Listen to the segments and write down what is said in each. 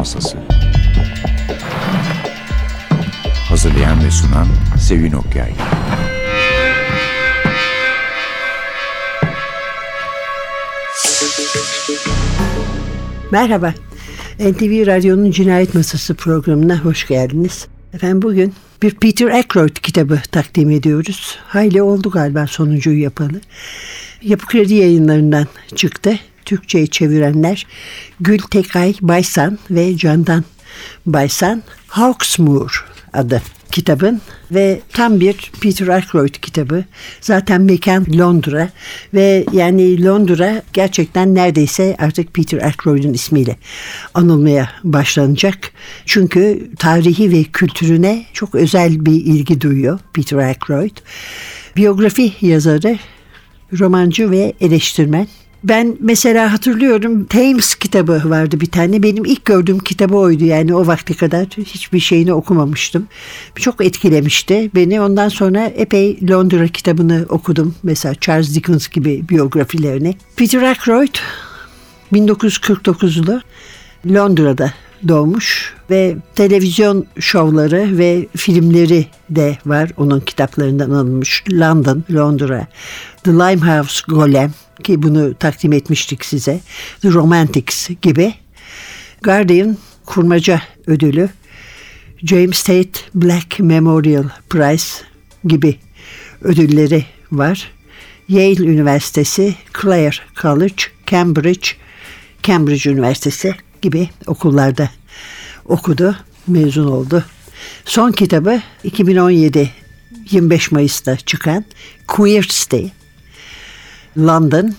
Masası Hazırlayan ve sunan Sevin Okyay Merhaba. NTV Radyo'nun Cinayet Masası programına hoş geldiniz. Efendim bugün bir Peter Ackroyd kitabı takdim ediyoruz. Hayli oldu galiba sonuncuyu yapalı. Yapı Kredi yayınlarından çıktı. Türkçe'ye çevirenler Gül Tekay Baysan ve Candan Baysan. Hawksmoor adı kitabın ve tam bir Peter Ackroyd kitabı. Zaten mekan Londra ve yani Londra gerçekten neredeyse artık Peter Ackroyd'un ismiyle anılmaya başlanacak. Çünkü tarihi ve kültürüne çok özel bir ilgi duyuyor Peter Ackroyd. Biyografi yazarı, romancı ve eleştirmen. Ben mesela hatırlıyorum Thames kitabı vardı bir tane. Benim ilk gördüğüm kitabı oydu yani o vakti kadar hiçbir şeyini okumamıştım. Çok etkilemişti beni. Ondan sonra epey Londra kitabını okudum. Mesela Charles Dickens gibi biyografilerini. Peter Ackroyd 1949'lu Londra'da doğmuş ve televizyon şovları ve filmleri de var onun kitaplarından alınmış. London, Londra, The Limehouse Golem ki bunu takdim etmiştik size. The Romantics gibi. Guardian Kurmaca Ödülü, James Tate Black Memorial Prize gibi ödülleri var. Yale Üniversitesi, Clare College, Cambridge, Cambridge Üniversitesi gibi okullarda okudu, mezun oldu. Son kitabı 2017 25 Mayıs'ta çıkan Queer City. London,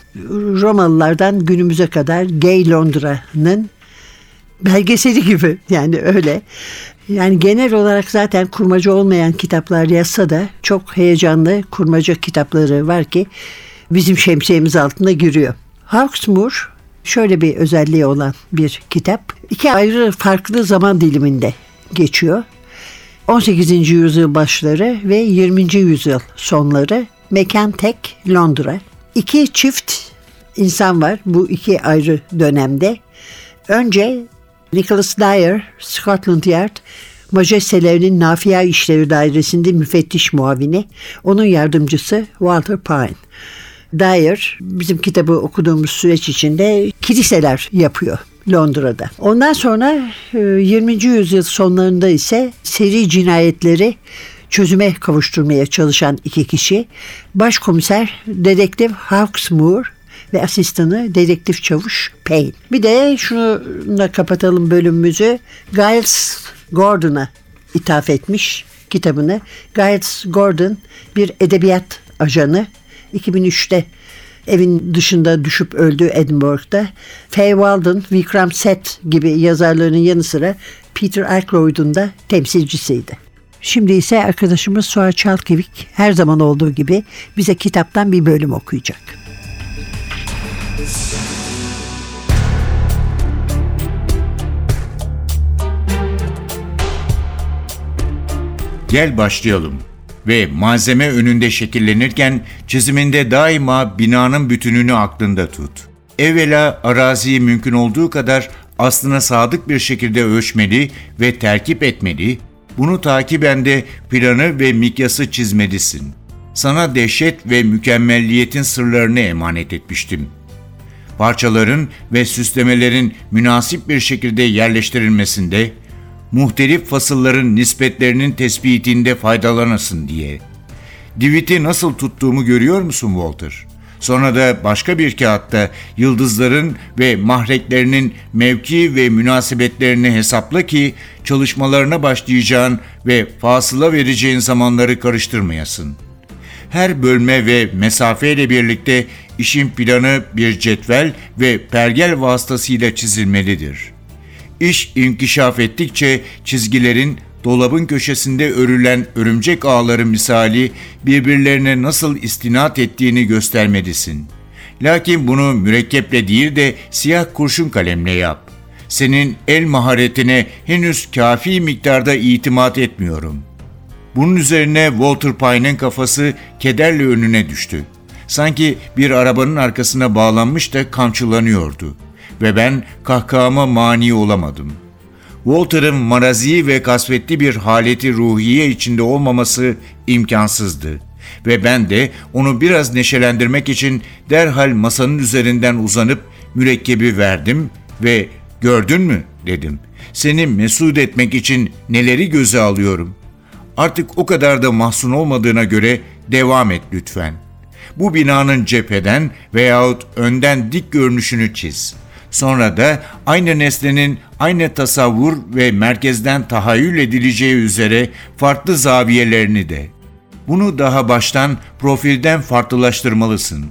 Romalılardan günümüze kadar Gay Londra'nın belgeseli gibi yani öyle. Yani genel olarak zaten kurmaca olmayan kitaplar yazsa da çok heyecanlı kurmaca kitapları var ki bizim şemsiyemiz altında giriyor. Hawksmoor şöyle bir özelliği olan bir kitap. İki ayrı farklı zaman diliminde geçiyor. 18. yüzyıl başları ve 20. yüzyıl sonları mekan tek Londra. İki çift insan var bu iki ayrı dönemde. Önce Nicholas Dyer, Scotland Yard Majestelerinin Nafia İşleri Dairesi'nde müfettiş muavini, onun yardımcısı Walter Pine. Dyer bizim kitabı okuduğumuz süreç içinde kiliseler yapıyor Londra'da. Ondan sonra 20. E, yüzyıl sonlarında ise seri cinayetleri çözüme kavuşturmaya çalışan iki kişi başkomiser dedektif Hawksmoor ve asistanı dedektif çavuş Payne. Bir de şununla kapatalım bölümümüzü. Giles Gordon'a ithaf etmiş kitabını. Giles Gordon bir edebiyat ajanı 2003'te evin dışında düşüp öldü Edinburgh'da. Faye Walden, Vikram Seth gibi yazarlarının yanı sıra Peter Ackroyd'un da temsilcisiydi. Şimdi ise arkadaşımız Suha Çalkevik her zaman olduğu gibi bize kitaptan bir bölüm okuyacak. Gel başlayalım ve malzeme önünde şekillenirken çiziminde daima binanın bütününü aklında tut. Evvela araziyi mümkün olduğu kadar aslına sadık bir şekilde ölçmeli ve terkip etmeli, bunu takiben de planı ve mikyası çizmelisin. Sana dehşet ve mükemmelliyetin sırlarını emanet etmiştim. Parçaların ve süslemelerin münasip bir şekilde yerleştirilmesinde, muhtelif fasılların nispetlerinin tespitinde faydalanasın diye. Divit'i nasıl tuttuğumu görüyor musun Walter? Sonra da başka bir kağıtta yıldızların ve mahreklerinin mevki ve münasebetlerini hesapla ki çalışmalarına başlayacağın ve fasıla vereceğin zamanları karıştırmayasın. Her bölme ve mesafeyle birlikte işin planı bir cetvel ve pergel vasıtasıyla çizilmelidir. İş inkişaf ettikçe çizgilerin dolabın köşesinde örülen örümcek ağları misali birbirlerine nasıl istinat ettiğini göstermelisin. Lakin bunu mürekkeple değil de siyah kurşun kalemle yap. Senin el maharetine henüz kafi miktarda itimat etmiyorum. Bunun üzerine Walter Pine'ın kafası kederle önüne düştü. Sanki bir arabanın arkasına bağlanmış da kamçılanıyordu. Ve ben kahkahama mani olamadım.'' Walter'ın marazi ve kasvetli bir haleti ruhiye içinde olmaması imkansızdı. Ve ben de onu biraz neşelendirmek için derhal masanın üzerinden uzanıp mürekkebi verdim ve gördün mü dedim. Seni mesut etmek için neleri göze alıyorum. Artık o kadar da mahzun olmadığına göre devam et lütfen. Bu binanın cepheden veyahut önden dik görünüşünü çiz. Sonra da aynı nesnenin aynı tasavvur ve merkezden tahayyül edileceği üzere farklı zaviyelerini de. Bunu daha baştan profilden farklılaştırmalısın.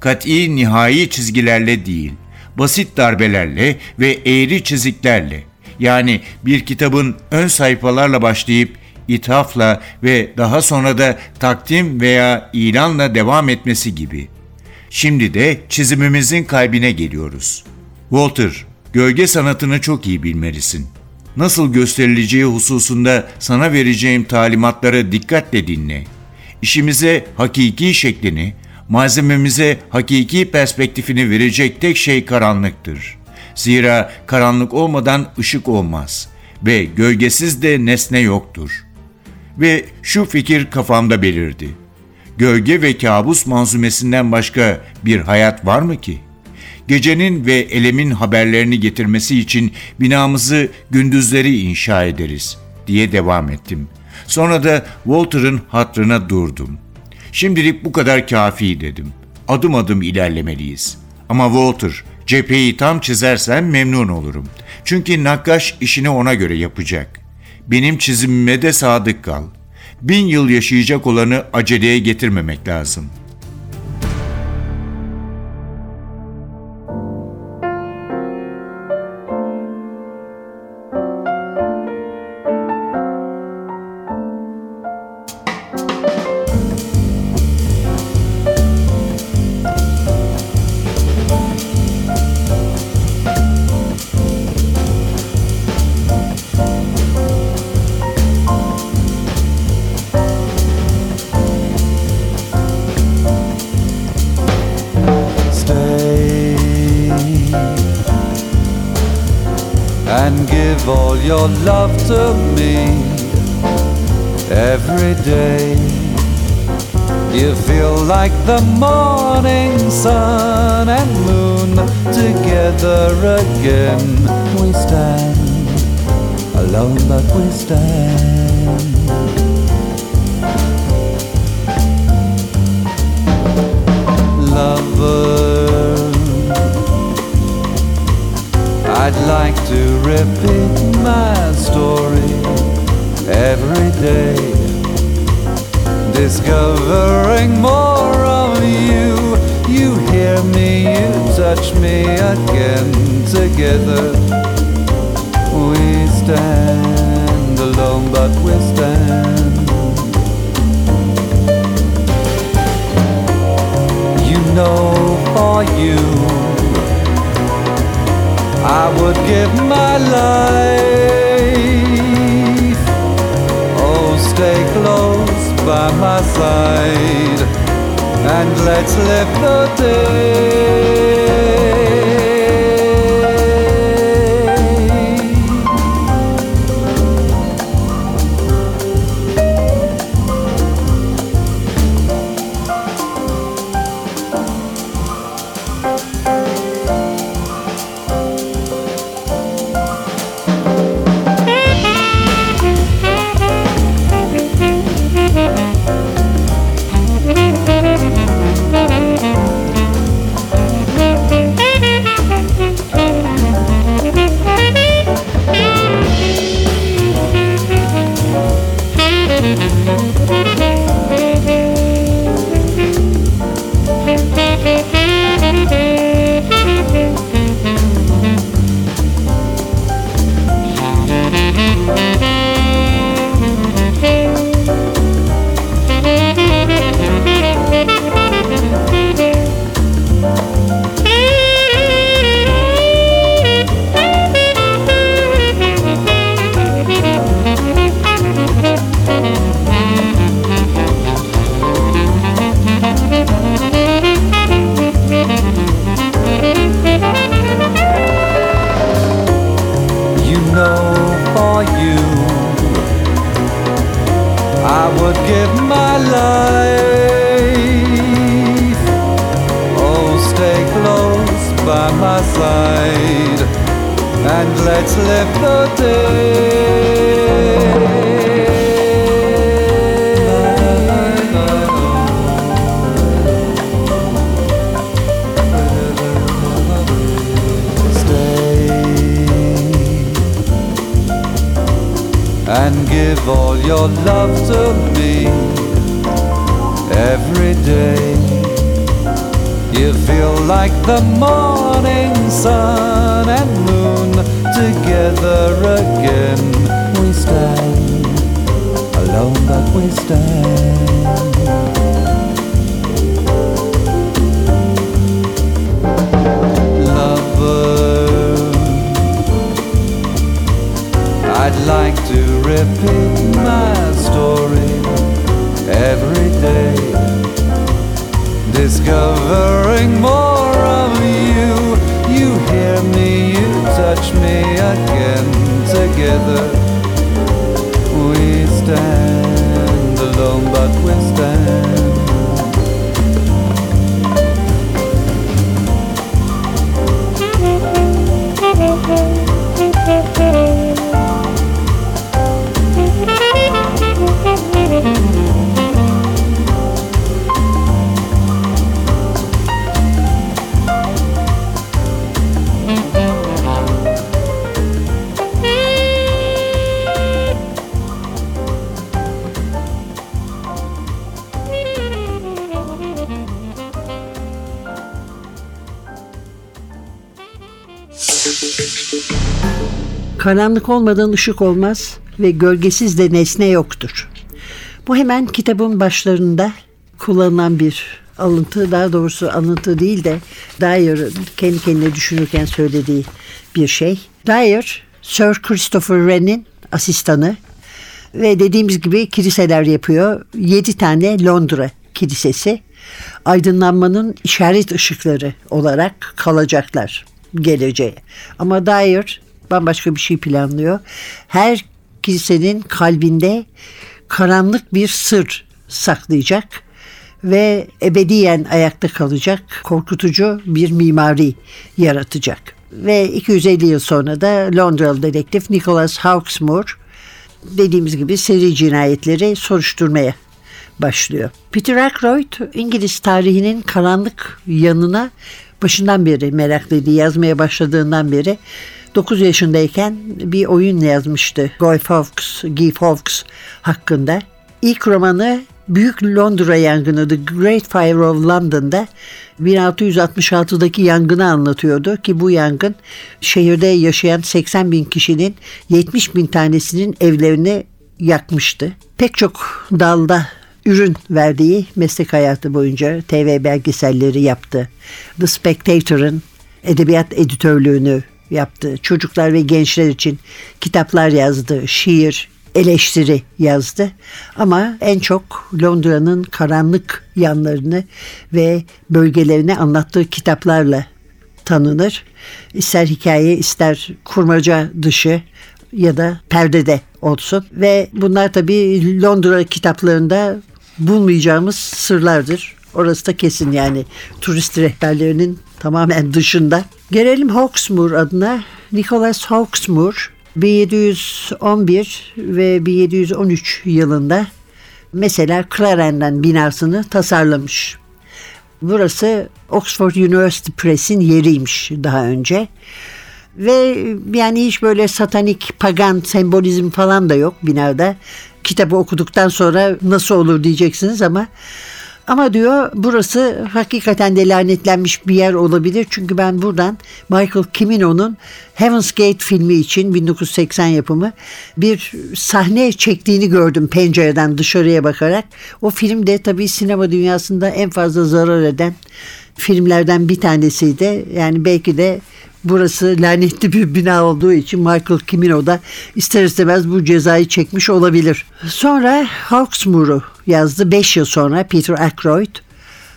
Kat'i nihai çizgilerle değil, basit darbelerle ve eğri çiziklerle. Yani bir kitabın ön sayfalarla başlayıp ithafla ve daha sonra da takdim veya ilanla devam etmesi gibi. Şimdi de çizimimizin kalbine geliyoruz. Walter, gölge sanatını çok iyi bilmelisin. Nasıl gösterileceği hususunda sana vereceğim talimatları dikkatle dinle. İşimize hakiki şeklini, malzememize hakiki perspektifini verecek tek şey karanlıktır. Zira karanlık olmadan ışık olmaz ve gölgesiz de nesne yoktur. Ve şu fikir kafamda belirdi. Gölge ve kabus manzumesinden başka bir hayat var mı ki? Gecenin ve elemin haberlerini getirmesi için binamızı gündüzleri inşa ederiz diye devam ettim. Sonra da Walter'ın hatrına durdum. Şimdilik bu kadar kafi dedim. Adım adım ilerlemeliyiz. Ama Walter, cepheyi tam çizersen memnun olurum. Çünkü nakkaş işini ona göre yapacak. Benim çizimime de sadık kal. Bin yıl yaşayacak olanı aceleye getirmemek lazım. Every day. You feel like the morning sun and moon together again. We stand alone, but we stand. lover. I'd like to repeat my story every day, discovering more of you. You hear me, you touch me again. Together we stand alone, but we stand. you know for you I would give my life And let's live the day and let's live the day. Stay and give all your love to me every day. You feel like the morning sun and moon together again. We stand alone, but we stand. Lover, I'd like to repeat my story every day discovering more of you. You hear me, you touch me again. Together we stand alone, but we stand. Karanlık olmadan ışık olmaz ve gölgesiz de nesne yoktur. Bu hemen kitabın başlarında kullanılan bir alıntı, daha doğrusu alıntı değil de Dyer'ın kendi kendine düşünürken söylediği bir şey. Dyer, Sir Christopher Wren'in asistanı ve dediğimiz gibi kiliseler yapıyor. Yedi tane Londra kilisesi aydınlanmanın işaret ışıkları olarak kalacaklar geleceğe. Ama Dyer bambaşka bir şey planlıyor. Her kilisenin kalbinde karanlık bir sır saklayacak ve ebediyen ayakta kalacak korkutucu bir mimari yaratacak. Ve 250 yıl sonra da Londralı dedektif Nicholas Hawksmoor dediğimiz gibi seri cinayetleri soruşturmaya başlıyor. Peter Ackroyd İngiliz tarihinin karanlık yanına başından beri meraklıydı. Yazmaya başladığından beri 9 yaşındayken bir oyun yazmıştı. Guy Fawkes, Guy Fawkes hakkında. İlk romanı Büyük Londra yangını The Great Fire of London'da 1666'daki yangını anlatıyordu ki bu yangın şehirde yaşayan 80 bin kişinin 70 bin tanesinin evlerini yakmıştı. Pek çok dalda ürün verdiği meslek hayatı boyunca TV belgeselleri yaptı. The Spectator'ın edebiyat editörlüğünü yaptı. Çocuklar ve gençler için kitaplar yazdı, şiir, eleştiri yazdı. Ama en çok Londra'nın karanlık yanlarını ve bölgelerini anlattığı kitaplarla tanınır. İster hikaye ister kurmaca dışı ya da perdede olsun. Ve bunlar tabii Londra kitaplarında bulmayacağımız sırlardır. Orası da kesin yani turist rehberlerinin tamamen dışında. Gelelim Hawksmoor adına. Nicholas Hawksmoor 1711 ve 1713 yılında mesela Clarendon binasını tasarlamış. Burası Oxford University Press'in yeriymiş daha önce. Ve yani hiç böyle satanik, pagan sembolizm falan da yok binada. Kitabı okuduktan sonra nasıl olur diyeceksiniz ama ama diyor burası hakikaten de lanetlenmiş bir yer olabilir. Çünkü ben buradan Michael Cimino'nun Heaven's Gate filmi için 1980 yapımı bir sahne çektiğini gördüm pencereden dışarıya bakarak. O film de tabii sinema dünyasında en fazla zarar eden filmlerden bir tanesiydi. Yani belki de burası lanetli bir bina olduğu için Michael Cimino da ister istemez bu cezayı çekmiş olabilir. Sonra Hawksmoor'u yazdı 5 yıl sonra Peter Ackroyd.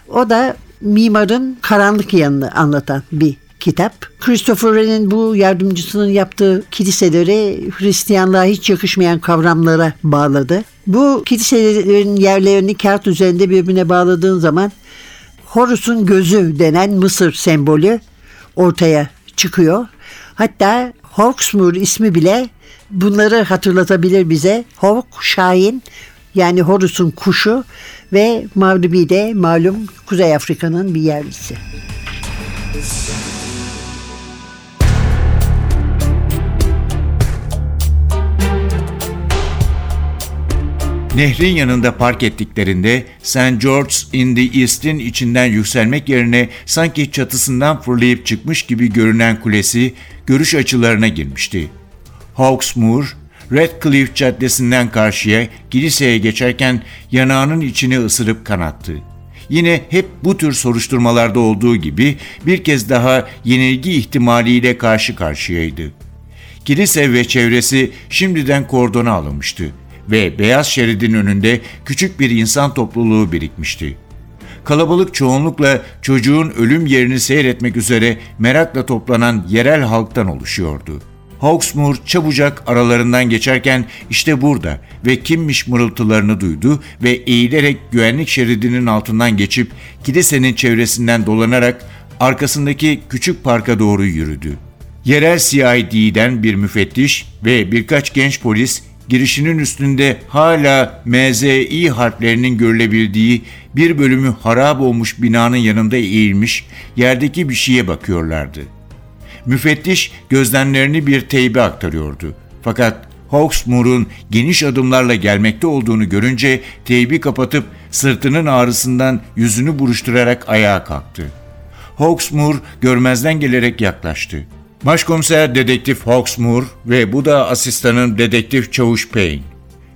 O da mimarın karanlık yanını anlatan bir kitap. Christopher Wren'in bu yardımcısının yaptığı kiliseleri Hristiyanlığa hiç yakışmayan kavramlara bağladı. Bu kiliselerin yerlerini kağıt üzerinde birbirine bağladığın zaman Horus'un gözü denen Mısır sembolü ortaya çıkıyor. Hatta Hawksmoor ismi bile bunları hatırlatabilir bize. Hawk, Şahin yani Horus'un kuşu ve Mağlubi de malum Kuzey Afrika'nın bir yerlisi. Nehrin yanında park ettiklerinde St. George's in the East'in içinden yükselmek yerine sanki çatısından fırlayıp çıkmış gibi görünen kulesi görüş açılarına girmişti. Hawksmoor, Redcliffe Caddesi'nden karşıya kiliseye geçerken yanağının içini ısırıp kanattı. Yine hep bu tür soruşturmalarda olduğu gibi bir kez daha yenilgi ihtimaliyle karşı karşıyaydı. Kilise ve çevresi şimdiden kordona alınmıştı ve beyaz şeridin önünde küçük bir insan topluluğu birikmişti. Kalabalık çoğunlukla çocuğun ölüm yerini seyretmek üzere merakla toplanan yerel halktan oluşuyordu. Hawksmoor çabucak aralarından geçerken işte burada ve kimmiş mırıltılarını duydu ve eğilerek güvenlik şeridinin altından geçip kilisenin çevresinden dolanarak arkasındaki küçük parka doğru yürüdü. Yerel CID'den bir müfettiş ve birkaç genç polis girişinin üstünde hala MZI harflerinin görülebildiği bir bölümü harap olmuş binanın yanında eğilmiş yerdeki bir şeye bakıyorlardı. Müfettiş gözlemlerini bir teybe aktarıyordu. Fakat Hawksmoor'un geniş adımlarla gelmekte olduğunu görünce teybi kapatıp sırtının ağrısından yüzünü buruşturarak ayağa kalktı. Hawksmoor görmezden gelerek yaklaştı. Başkomiser Dedektif Hawksmoor ve bu da asistanın Dedektif Çavuş Payne.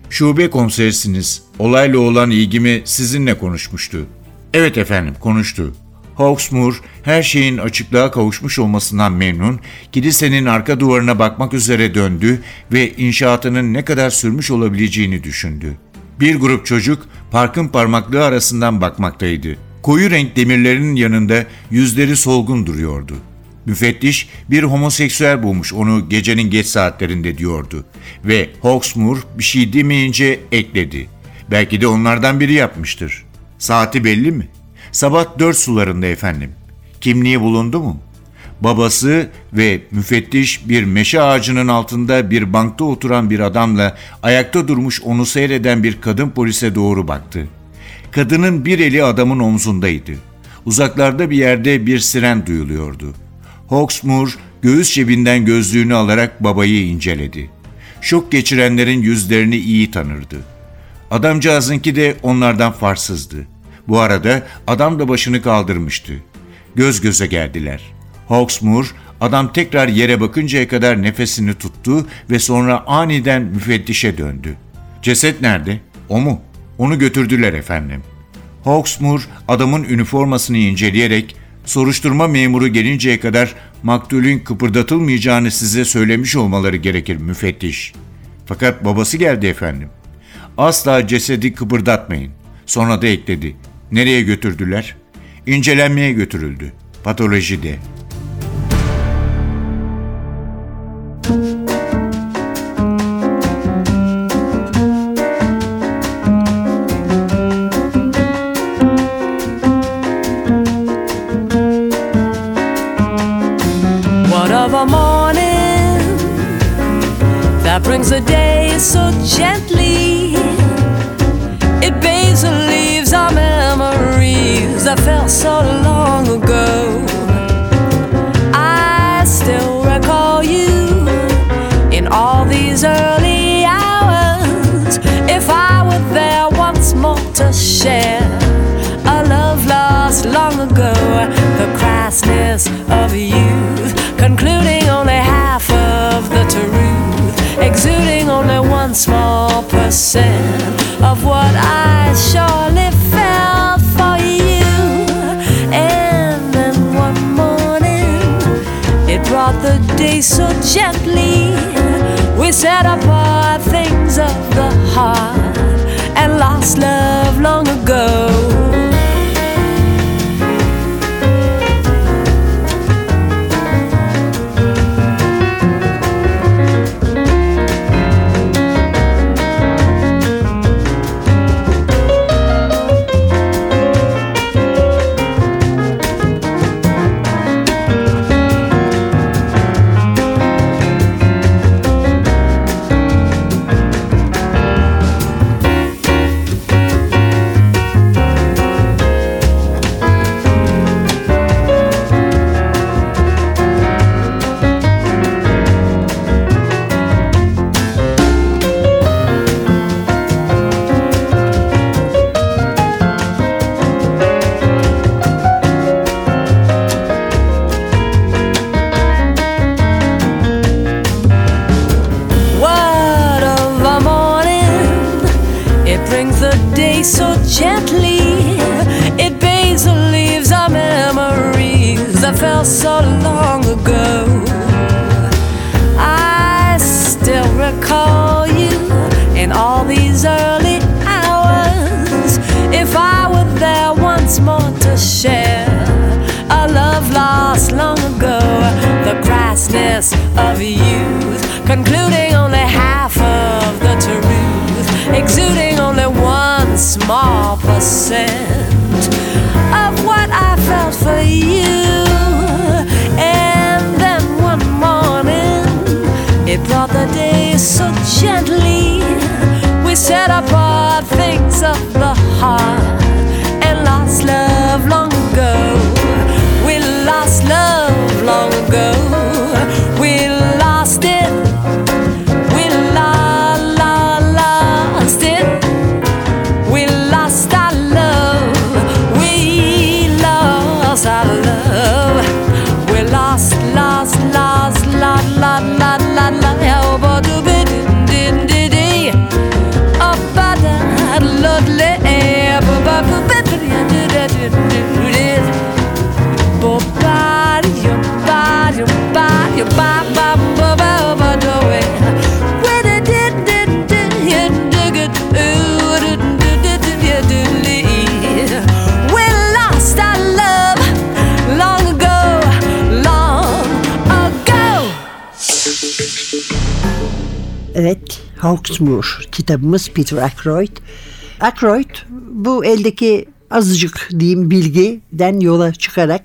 Şube komiserisiniz. Olayla olan ilgimi sizinle konuşmuştu. Evet efendim, konuştu. Hawksmoor her şeyin açıklığa kavuşmuş olmasından memnun, kilisenin arka duvarına bakmak üzere döndü ve inşaatının ne kadar sürmüş olabileceğini düşündü. Bir grup çocuk parkın parmaklığı arasından bakmaktaydı. Koyu renk demirlerin yanında yüzleri solgun duruyordu. Müfettiş bir homoseksüel bulmuş onu gecenin geç saatlerinde diyordu. Ve Hawksmoor bir şey demeyince ekledi. Belki de onlardan biri yapmıştır. Saati belli mi? Sabah dört sularında efendim. Kimliği bulundu mu? Babası ve müfettiş bir meşe ağacının altında bir bankta oturan bir adamla ayakta durmuş onu seyreden bir kadın polise doğru baktı. Kadının bir eli adamın omzundaydı. Uzaklarda bir yerde bir siren duyuluyordu. Hawksmoor göğüs cebinden gözlüğünü alarak babayı inceledi. Şok geçirenlerin yüzlerini iyi tanırdı. Adamcağızınki de onlardan farsızdı. Bu arada adam da başını kaldırmıştı. Göz göze geldiler. Hawksmoor adam tekrar yere bakıncaya kadar nefesini tuttu ve sonra aniden müfettişe döndü. Ceset nerede? O mu? Onu götürdüler efendim. Hawksmoor adamın üniformasını inceleyerek soruşturma memuru gelinceye kadar maktulün kıpırdatılmayacağını size söylemiş olmaları gerekir müfettiş. Fakat babası geldi efendim. Asla cesedi kıpırdatmayın. Sonra da ekledi. Nereye götürdüler? İncelenmeye götürüldü. Patolojide. What of a morning that brings the day so gently? Percent of what I surely felt for you. And then one morning, it brought the day so gently. We set apart things of the heart and lost love long ago. Small percent of what I felt for you. And then one morning, it brought the day so gently. We set apart things of the heart Hawksmoor kitabımız Peter Ackroyd. Ackroyd bu eldeki azıcık diyeyim bilgiden yola çıkarak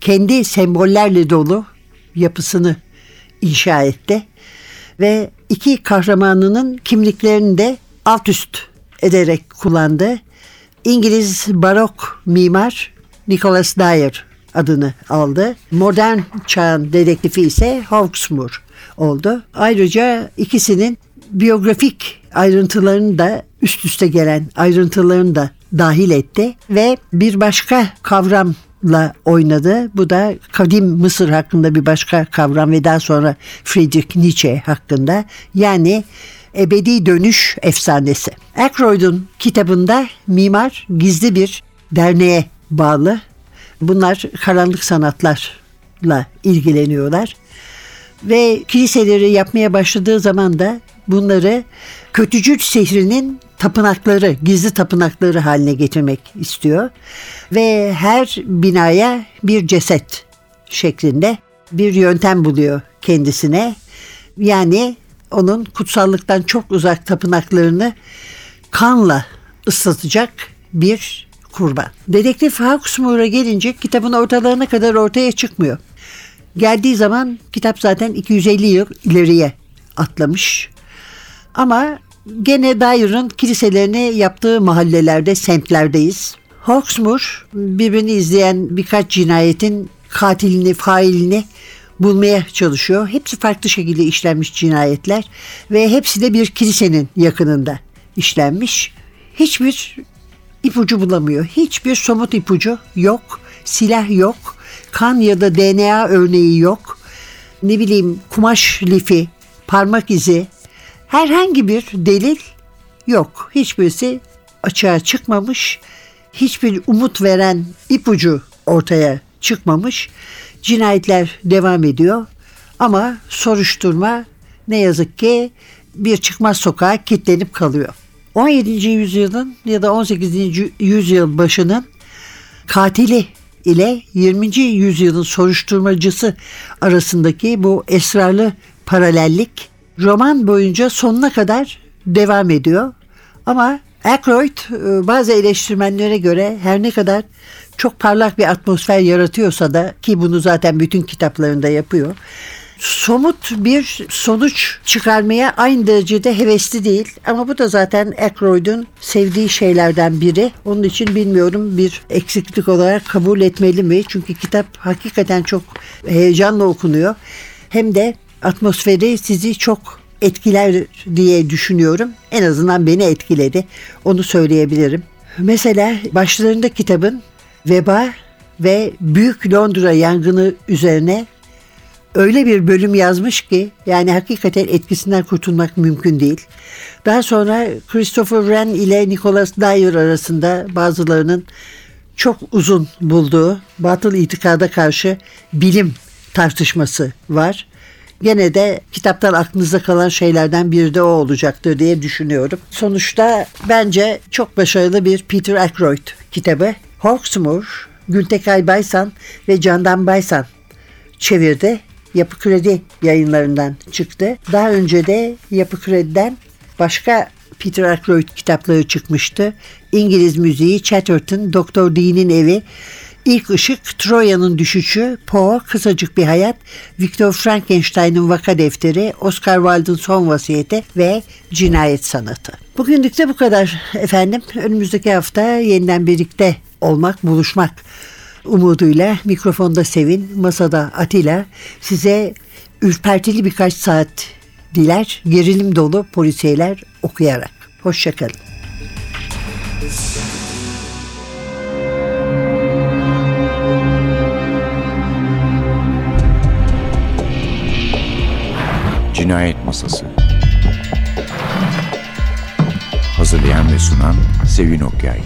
kendi sembollerle dolu yapısını inşa etti. Ve iki kahramanının kimliklerini de alt üst ederek kullandı. İngiliz barok mimar Nicholas Dyer adını aldı. Modern çağın dedektifi ise Hawksmoor oldu. Ayrıca ikisinin biyografik ayrıntılarını da üst üste gelen ayrıntılarını da dahil etti ve bir başka kavramla oynadı. Bu da kadim Mısır hakkında bir başka kavram ve daha sonra Friedrich Nietzsche hakkında. Yani ebedi dönüş efsanesi. Ackroyd'un kitabında mimar gizli bir derneğe bağlı. Bunlar karanlık sanatlarla ilgileniyorlar. Ve kiliseleri yapmaya başladığı zaman da bunları kötücül şehrinin tapınakları, gizli tapınakları haline getirmek istiyor. Ve her binaya bir ceset şeklinde bir yöntem buluyor kendisine. Yani onun kutsallıktan çok uzak tapınaklarını kanla ıslatacak bir kurban. Dedektif Hawksmoor'a gelince kitabın ortalarına kadar ortaya çıkmıyor. Geldiği zaman kitap zaten 250 yıl ileriye atlamış. Ama gene Dyer'ın kiliselerini yaptığı mahallelerde, semtlerdeyiz. Hawksmoor birbirini izleyen birkaç cinayetin katilini, failini bulmaya çalışıyor. Hepsi farklı şekilde işlenmiş cinayetler ve hepsi de bir kilisenin yakınında işlenmiş. Hiçbir ipucu bulamıyor. Hiçbir somut ipucu yok. Silah yok. Kan ya da DNA örneği yok. Ne bileyim kumaş lifi, parmak izi, herhangi bir delil yok. Hiçbirisi açığa çıkmamış. Hiçbir umut veren ipucu ortaya çıkmamış. Cinayetler devam ediyor. Ama soruşturma ne yazık ki bir çıkmaz sokağa kilitlenip kalıyor. 17. yüzyılın ya da 18. yüzyıl başının katili ile 20. yüzyılın soruşturmacısı arasındaki bu esrarlı paralellik roman boyunca sonuna kadar devam ediyor. Ama Aykroyd e, bazı eleştirmenlere göre her ne kadar çok parlak bir atmosfer yaratıyorsa da ki bunu zaten bütün kitaplarında yapıyor. Somut bir sonuç çıkarmaya aynı derecede hevesli değil. Ama bu da zaten Aykroyd'un sevdiği şeylerden biri. Onun için bilmiyorum bir eksiklik olarak kabul etmeli mi? Çünkü kitap hakikaten çok heyecanla okunuyor. Hem de atmosferi sizi çok etkiler diye düşünüyorum. En azından beni etkiledi. Onu söyleyebilirim. Mesela başlarında kitabın veba ve Büyük Londra yangını üzerine öyle bir bölüm yazmış ki yani hakikaten etkisinden kurtulmak mümkün değil. Daha sonra Christopher Wren ile Nicholas Dyer arasında bazılarının çok uzun bulduğu batıl itikada karşı bilim tartışması var. Gene de kitaptan aklınızda kalan şeylerden biri de o olacaktır diye düşünüyorum. Sonuçta bence çok başarılı bir Peter Ackroyd kitabı. Hawksmoor, Gültekay Baysan ve Candan Baysan çevirdi. Yapı Kredi yayınlarından çıktı. Daha önce de Yapı Kredi'den başka Peter Ackroyd kitapları çıkmıştı. İngiliz müziği, Chatterton, Doktor Dee'nin evi, İlk Işık, Troya'nın Düşüşü, Poe, Kısacık Bir Hayat, Viktor Frankenstein'ın Vaka Defteri, Oscar Wilde'ın Son Vasiyeti ve Cinayet Sanatı. Bugünlük de bu kadar efendim. Önümüzdeki hafta yeniden birlikte olmak, buluşmak umuduyla mikrofonda Sevin, masada Atilla size ürpertili birkaç saat diler, gerilim dolu polisiyeler okuyarak. Hoşçakalın. Cinayet Masası Hazırlayan ve sunan Sevin Okyay